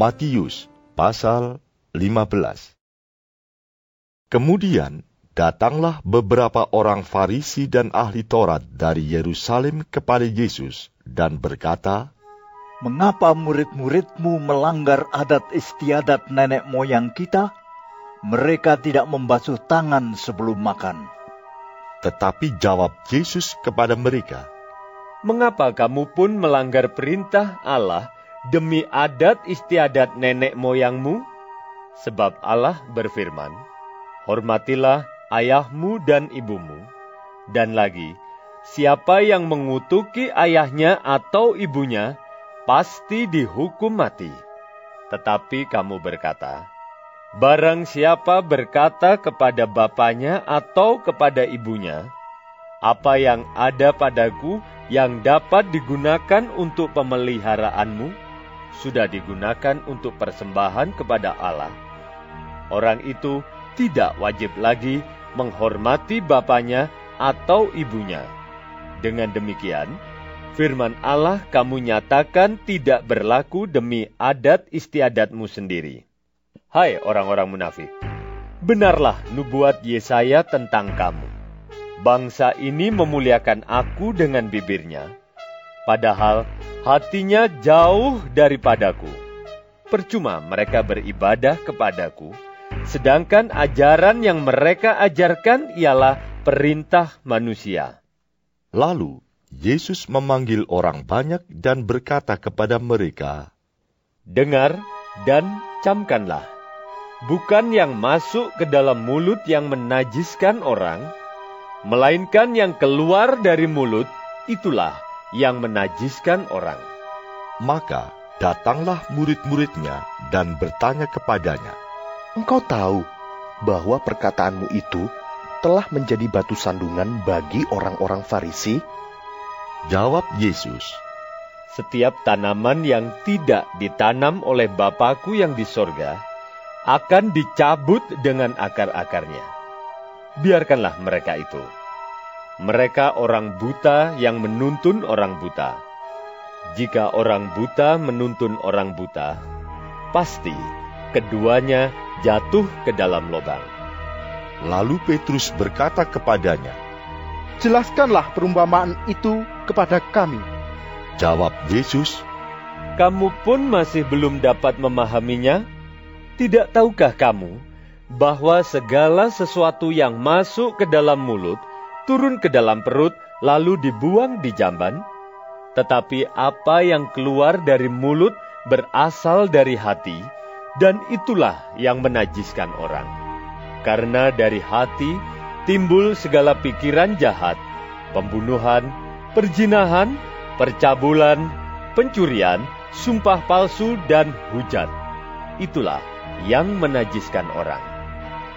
Matius pasal 15 Kemudian datanglah beberapa orang Farisi dan ahli Taurat dari Yerusalem kepada Yesus dan berkata, Mengapa murid-muridmu melanggar adat istiadat nenek moyang kita? Mereka tidak membasuh tangan sebelum makan. Tetapi jawab Yesus kepada mereka, Mengapa kamu pun melanggar perintah Allah demi adat istiadat nenek moyangmu? Sebab Allah berfirman, Hormatilah ayahmu dan ibumu. Dan lagi, siapa yang mengutuki ayahnya atau ibunya, pasti dihukum mati. Tetapi kamu berkata, Barang siapa berkata kepada bapaknya atau kepada ibunya, "Apa yang ada padaku yang dapat digunakan untuk pemeliharaanmu, sudah digunakan untuk persembahan kepada Allah." Orang itu tidak wajib lagi menghormati bapaknya atau ibunya. Dengan demikian, firman Allah kamu nyatakan tidak berlaku demi adat istiadatmu sendiri. Hai orang-orang munafik, benarlah nubuat Yesaya tentang kamu. Bangsa ini memuliakan aku dengan bibirnya, padahal hatinya jauh daripadaku. Percuma mereka beribadah kepadaku, sedangkan ajaran yang mereka ajarkan ialah perintah manusia. Lalu Yesus memanggil orang banyak dan berkata kepada mereka, Dengar dan camkanlah. Bukan yang masuk ke dalam mulut yang menajiskan orang, melainkan yang keluar dari mulut itulah yang menajiskan orang. Maka datanglah murid-muridnya dan bertanya kepadanya, Engkau tahu bahwa perkataanmu itu telah menjadi batu sandungan bagi orang-orang Farisi? Jawab Yesus, Setiap tanaman yang tidak ditanam oleh Bapakku yang di sorga akan dicabut dengan akar-akarnya. Biarkanlah mereka itu. Mereka orang buta yang menuntun orang buta. Jika orang buta menuntun orang buta, pasti keduanya jatuh ke dalam lubang. Lalu Petrus berkata kepadanya, Jelaskanlah perumpamaan itu kepada kami. Jawab Yesus, Kamu pun masih belum dapat memahaminya? Tidak tahukah kamu bahwa segala sesuatu yang masuk ke dalam mulut turun ke dalam perut lalu dibuang di jamban? Tetapi apa yang keluar dari mulut berasal dari hati, dan itulah yang menajiskan orang. Karena dari hati timbul segala pikiran jahat, pembunuhan, perjinahan, percabulan, pencurian, sumpah palsu, dan hujat. Itulah yang menajiskan orang.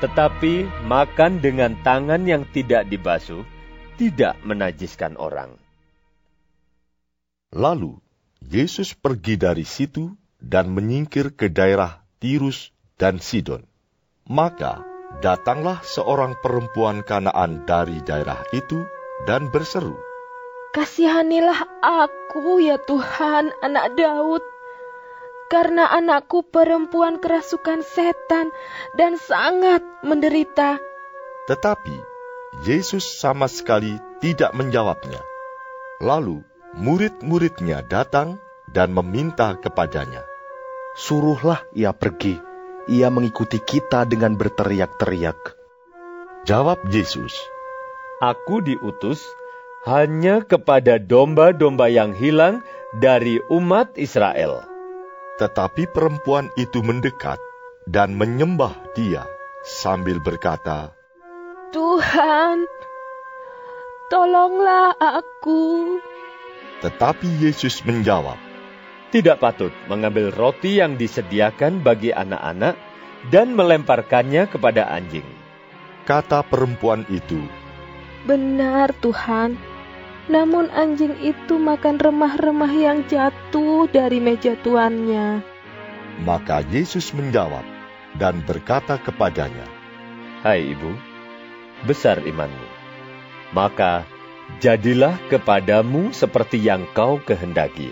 Tetapi makan dengan tangan yang tidak dibasuh tidak menajiskan orang. Lalu Yesus pergi dari situ dan menyingkir ke daerah Tirus dan Sidon. Maka datanglah seorang perempuan Kanaan dari daerah itu dan berseru, Kasihanilah aku ya Tuhan, anak Daud. Karena anakku perempuan kerasukan setan dan sangat menderita. Tetapi Yesus sama sekali tidak menjawabnya. Lalu murid-muridnya datang dan meminta kepadanya. Suruhlah ia pergi. Ia mengikuti kita dengan berteriak-teriak. Jawab Yesus, Aku diutus hanya kepada domba-domba yang hilang dari umat Israel. Tetapi perempuan itu mendekat dan menyembah dia sambil berkata, Tuhan, tolonglah aku. Tetapi Yesus menjawab, tidak patut mengambil roti yang disediakan bagi anak-anak dan melemparkannya kepada anjing. Kata perempuan itu, Benar Tuhan, namun anjing itu makan remah-remah yang jatuh dari meja tuannya. Maka Yesus menjawab dan berkata kepadanya, Hai ibu, besar imanmu. Maka jadilah kepadamu seperti yang kau kehendaki.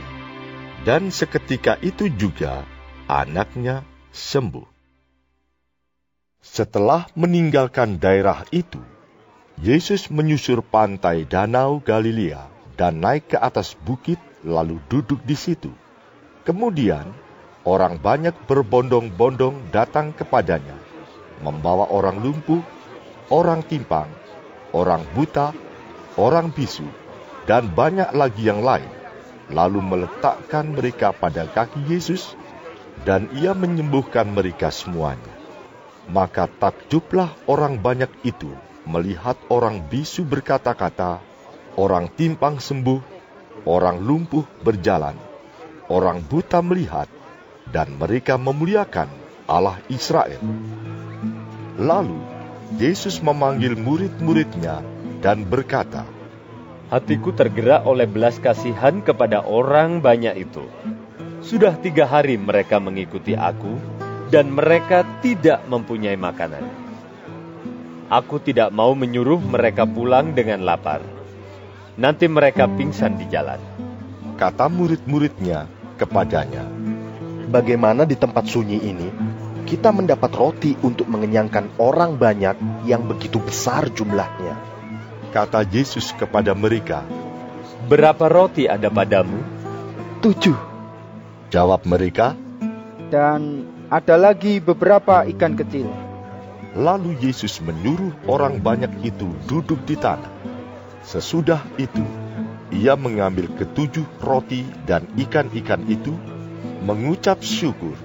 Dan seketika itu juga anaknya sembuh. Setelah meninggalkan daerah itu, Yesus menyusur pantai Danau Galilea dan naik ke atas bukit lalu duduk di situ. Kemudian orang banyak berbondong-bondong datang kepadanya, membawa orang lumpuh, orang timpang, orang buta, orang bisu, dan banyak lagi yang lain, lalu meletakkan mereka pada kaki Yesus, dan ia menyembuhkan mereka semuanya. Maka takjublah orang banyak itu melihat orang bisu berkata-kata, orang timpang sembuh, orang lumpuh berjalan, orang buta melihat, dan mereka memuliakan Allah Israel. Lalu Yesus memanggil murid-muridnya dan berkata, Hatiku tergerak oleh belas kasihan kepada orang banyak itu. Sudah tiga hari mereka mengikuti aku, dan mereka tidak mempunyai makanan. Aku tidak mau menyuruh mereka pulang dengan lapar. Nanti mereka pingsan di jalan. Kata murid-muridnya kepadanya, Bagaimana di tempat sunyi ini kita mendapat roti untuk mengenyangkan orang banyak yang begitu besar jumlahnya? Kata Yesus kepada mereka, Berapa roti ada padamu? Tujuh. Jawab mereka, Dan ada lagi beberapa ikan kecil. Lalu Yesus menyuruh orang banyak itu duduk di tanah. Sesudah itu, ia mengambil ketujuh roti dan ikan-ikan itu, mengucap syukur,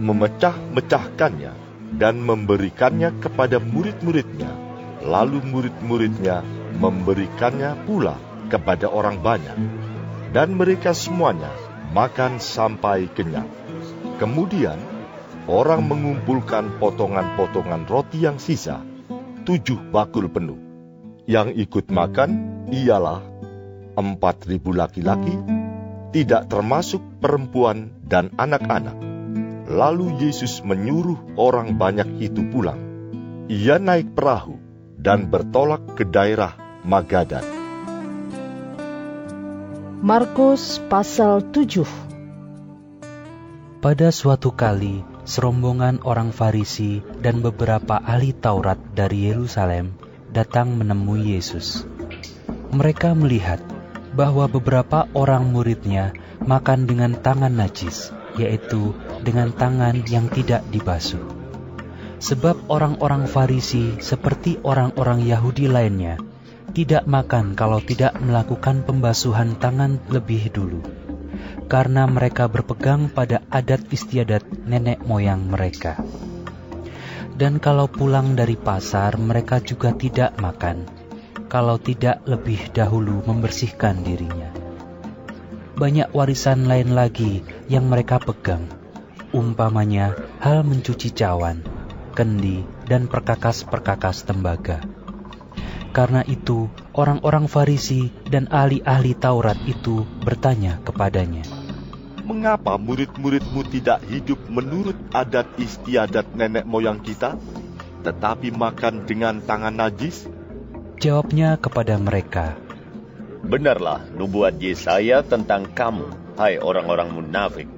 memecah-mecahkannya, dan memberikannya kepada murid-muridnya. Lalu murid-muridnya memberikannya pula kepada orang banyak, dan mereka semuanya makan sampai kenyang. Kemudian orang mengumpulkan potongan-potongan roti yang sisa, tujuh bakul penuh. Yang ikut makan ialah empat ribu laki-laki, tidak termasuk perempuan dan anak-anak. Lalu Yesus menyuruh orang banyak itu pulang. Ia naik perahu dan bertolak ke daerah Magadan. Markus pasal 7 Pada suatu kali, serombongan orang Farisi dan beberapa ahli Taurat dari Yerusalem datang menemui Yesus. Mereka melihat bahwa beberapa orang muridnya makan dengan tangan najis, yaitu dengan tangan yang tidak dibasuh. Sebab orang-orang Farisi seperti orang-orang Yahudi lainnya tidak makan kalau tidak melakukan pembasuhan tangan lebih dulu karena mereka berpegang pada adat istiadat nenek moyang mereka. Dan kalau pulang dari pasar, mereka juga tidak makan, kalau tidak lebih dahulu membersihkan dirinya. Banyak warisan lain lagi yang mereka pegang, umpamanya hal mencuci cawan, kendi, dan perkakas-perkakas tembaga. Karena itu, orang-orang Farisi dan ahli-ahli Taurat itu bertanya kepadanya, Mengapa murid-muridmu tidak hidup menurut adat istiadat nenek moyang kita, tetapi makan dengan tangan najis? Jawabnya kepada mereka, Benarlah nubuat Yesaya tentang kamu, hai orang-orang munafik.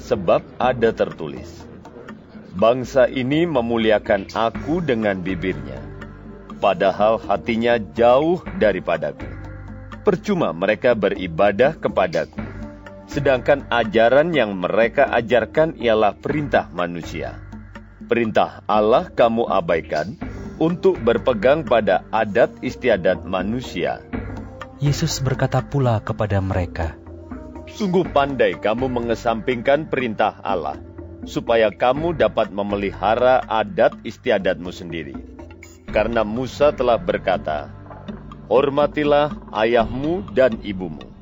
Sebab ada tertulis, Bangsa ini memuliakan aku dengan bibirnya, padahal hatinya jauh daripadaku. Percuma mereka beribadah kepadaku, sedangkan ajaran yang mereka ajarkan ialah perintah manusia. Perintah Allah kamu abaikan untuk berpegang pada adat istiadat manusia. Yesus berkata pula kepada mereka, Sungguh pandai kamu mengesampingkan perintah Allah, supaya kamu dapat memelihara adat istiadatmu sendiri. Karena Musa telah berkata, Hormatilah ayahmu dan ibumu.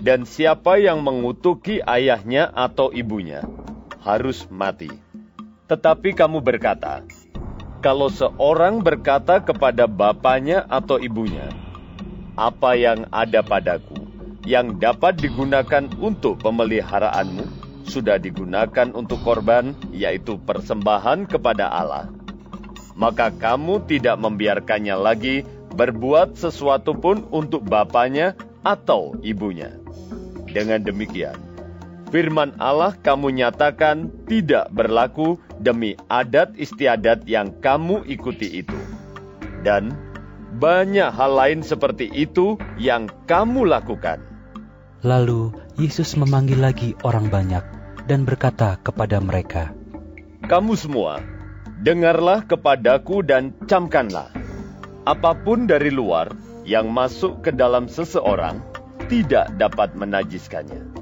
dan siapa yang mengutuki ayahnya atau ibunya harus mati. Tetapi kamu berkata, kalau seorang berkata kepada bapaknya atau ibunya, "Apa yang ada padaku yang dapat digunakan untuk pemeliharaanmu sudah digunakan untuk korban, yaitu persembahan kepada Allah," maka kamu tidak membiarkannya lagi berbuat sesuatu pun untuk bapaknya atau ibunya. Dengan demikian, firman Allah kamu nyatakan tidak berlaku demi adat istiadat yang kamu ikuti itu. Dan banyak hal lain seperti itu yang kamu lakukan. Lalu Yesus memanggil lagi orang banyak dan berkata kepada mereka, Kamu semua, dengarlah kepadaku dan camkanlah. Apa pun dari luar yang masuk ke dalam seseorang, tidak dapat menajiskannya.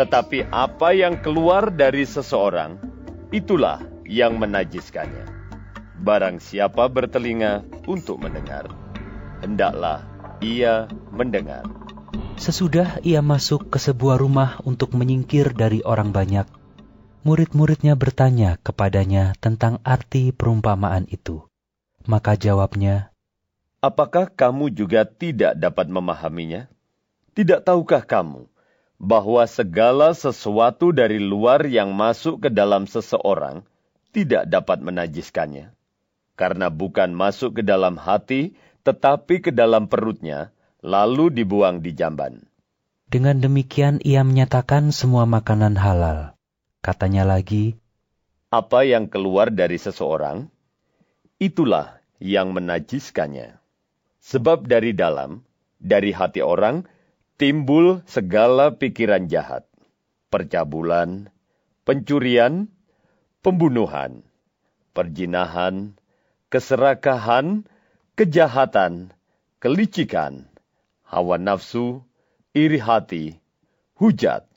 Tetapi apa yang keluar dari seseorang, itulah yang menajiskannya. Barang siapa bertelinga untuk mendengar, hendaklah ia mendengar. Sesudah ia masuk ke sebuah rumah untuk menyingkir dari orang banyak, murid-muridnya bertanya kepadanya tentang arti perumpamaan itu. Maka jawabnya, Apakah kamu juga tidak dapat memahaminya? Tidak tahukah kamu bahwa segala sesuatu dari luar yang masuk ke dalam seseorang tidak dapat menajiskannya? Karena bukan masuk ke dalam hati, tetapi ke dalam perutnya, lalu dibuang di jamban. Dengan demikian ia menyatakan semua makanan halal. Katanya lagi, Apa yang keluar dari seseorang, itulah yang menajiskannya. Sebab dari dalam, dari hati orang, timbul segala pikiran jahat, percabulan, pencurian, pembunuhan, perjinahan, keserakahan, kejahatan, kelicikan, hawa nafsu, iri hati, hujat,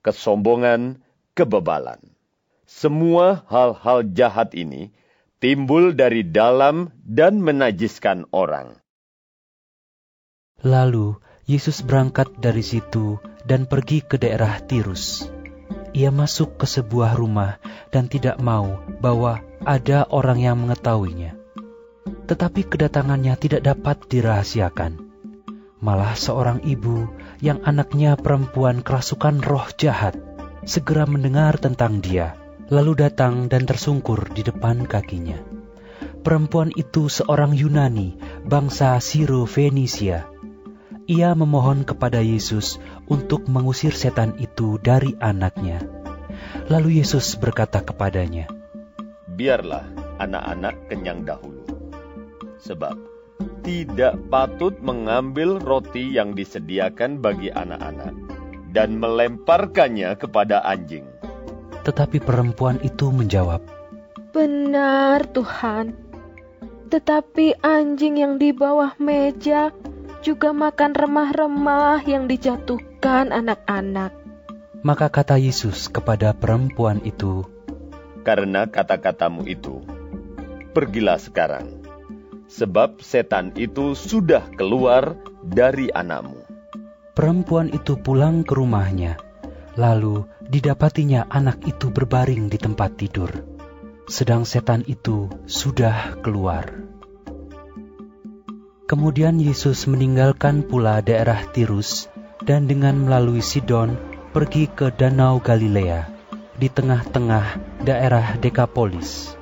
kesombongan, kebebalan. Semua hal-hal jahat ini timbul dari dalam dan menajiskan orang. Lalu Yesus berangkat dari situ dan pergi ke daerah Tirus. Ia masuk ke sebuah rumah dan tidak mau bahwa ada orang yang mengetahuinya. Tetapi kedatangannya tidak dapat dirahasiakan. Malah seorang ibu yang anaknya perempuan kerasukan roh jahat segera mendengar tentang dia, lalu datang dan tersungkur di depan kakinya. Perempuan itu seorang Yunani, bangsa Siro Fenisia ia memohon kepada Yesus untuk mengusir setan itu dari anaknya. Lalu Yesus berkata kepadanya, Biarlah anak-anak kenyang dahulu, sebab tidak patut mengambil roti yang disediakan bagi anak-anak dan melemparkannya kepada anjing. Tetapi perempuan itu menjawab, Benar, Tuhan. Tetapi anjing yang di bawah meja juga makan remah-remah yang dijatuhkan anak-anak. Maka kata Yesus kepada perempuan itu, Karena kata-katamu itu, pergilah sekarang, sebab setan itu sudah keluar dari anakmu. Perempuan itu pulang ke rumahnya, lalu didapatinya anak itu berbaring di tempat tidur, sedang setan itu sudah keluar. Kemudian Yesus meninggalkan pula daerah Tirus dan dengan melalui Sidon pergi ke Danau Galilea di tengah-tengah daerah Dekapolis.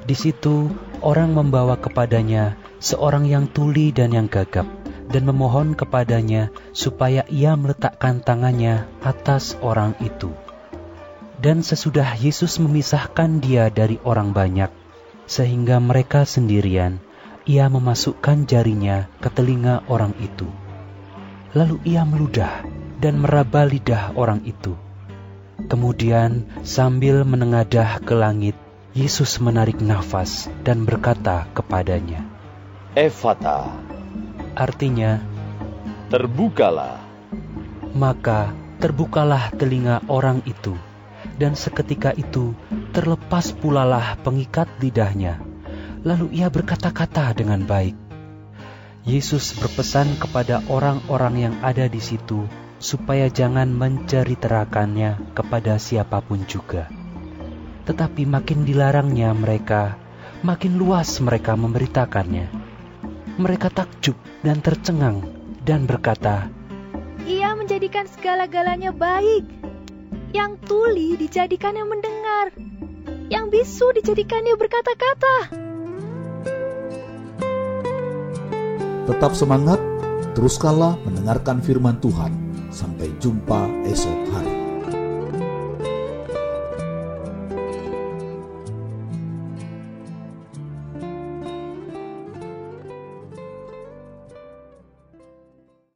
Di situ orang membawa kepadanya seorang yang tuli dan yang gagap dan memohon kepadanya supaya ia meletakkan tangannya atas orang itu. Dan sesudah Yesus memisahkan dia dari orang banyak, sehingga mereka sendirian, ia memasukkan jarinya ke telinga orang itu. Lalu ia meludah dan meraba lidah orang itu. Kemudian sambil menengadah ke langit, Yesus menarik nafas dan berkata kepadanya, Efata, artinya, terbukalah. maka terbukalah telinga orang itu, dan seketika itu terlepas pulalah pengikat lidahnya. Lalu ia berkata-kata dengan baik. Yesus berpesan kepada orang-orang yang ada di situ supaya jangan menceritakannya kepada siapa pun juga. Tetapi makin dilarangnya mereka, makin luas mereka memberitakannya. Mereka takjub dan tercengang dan berkata, Ia menjadikan segala-galanya baik. Yang tuli dijadikannya mendengar. Yang bisu dijadikannya berkata-kata. Tetap semangat, teruskanlah mendengarkan firman Tuhan. Sampai jumpa esok hari.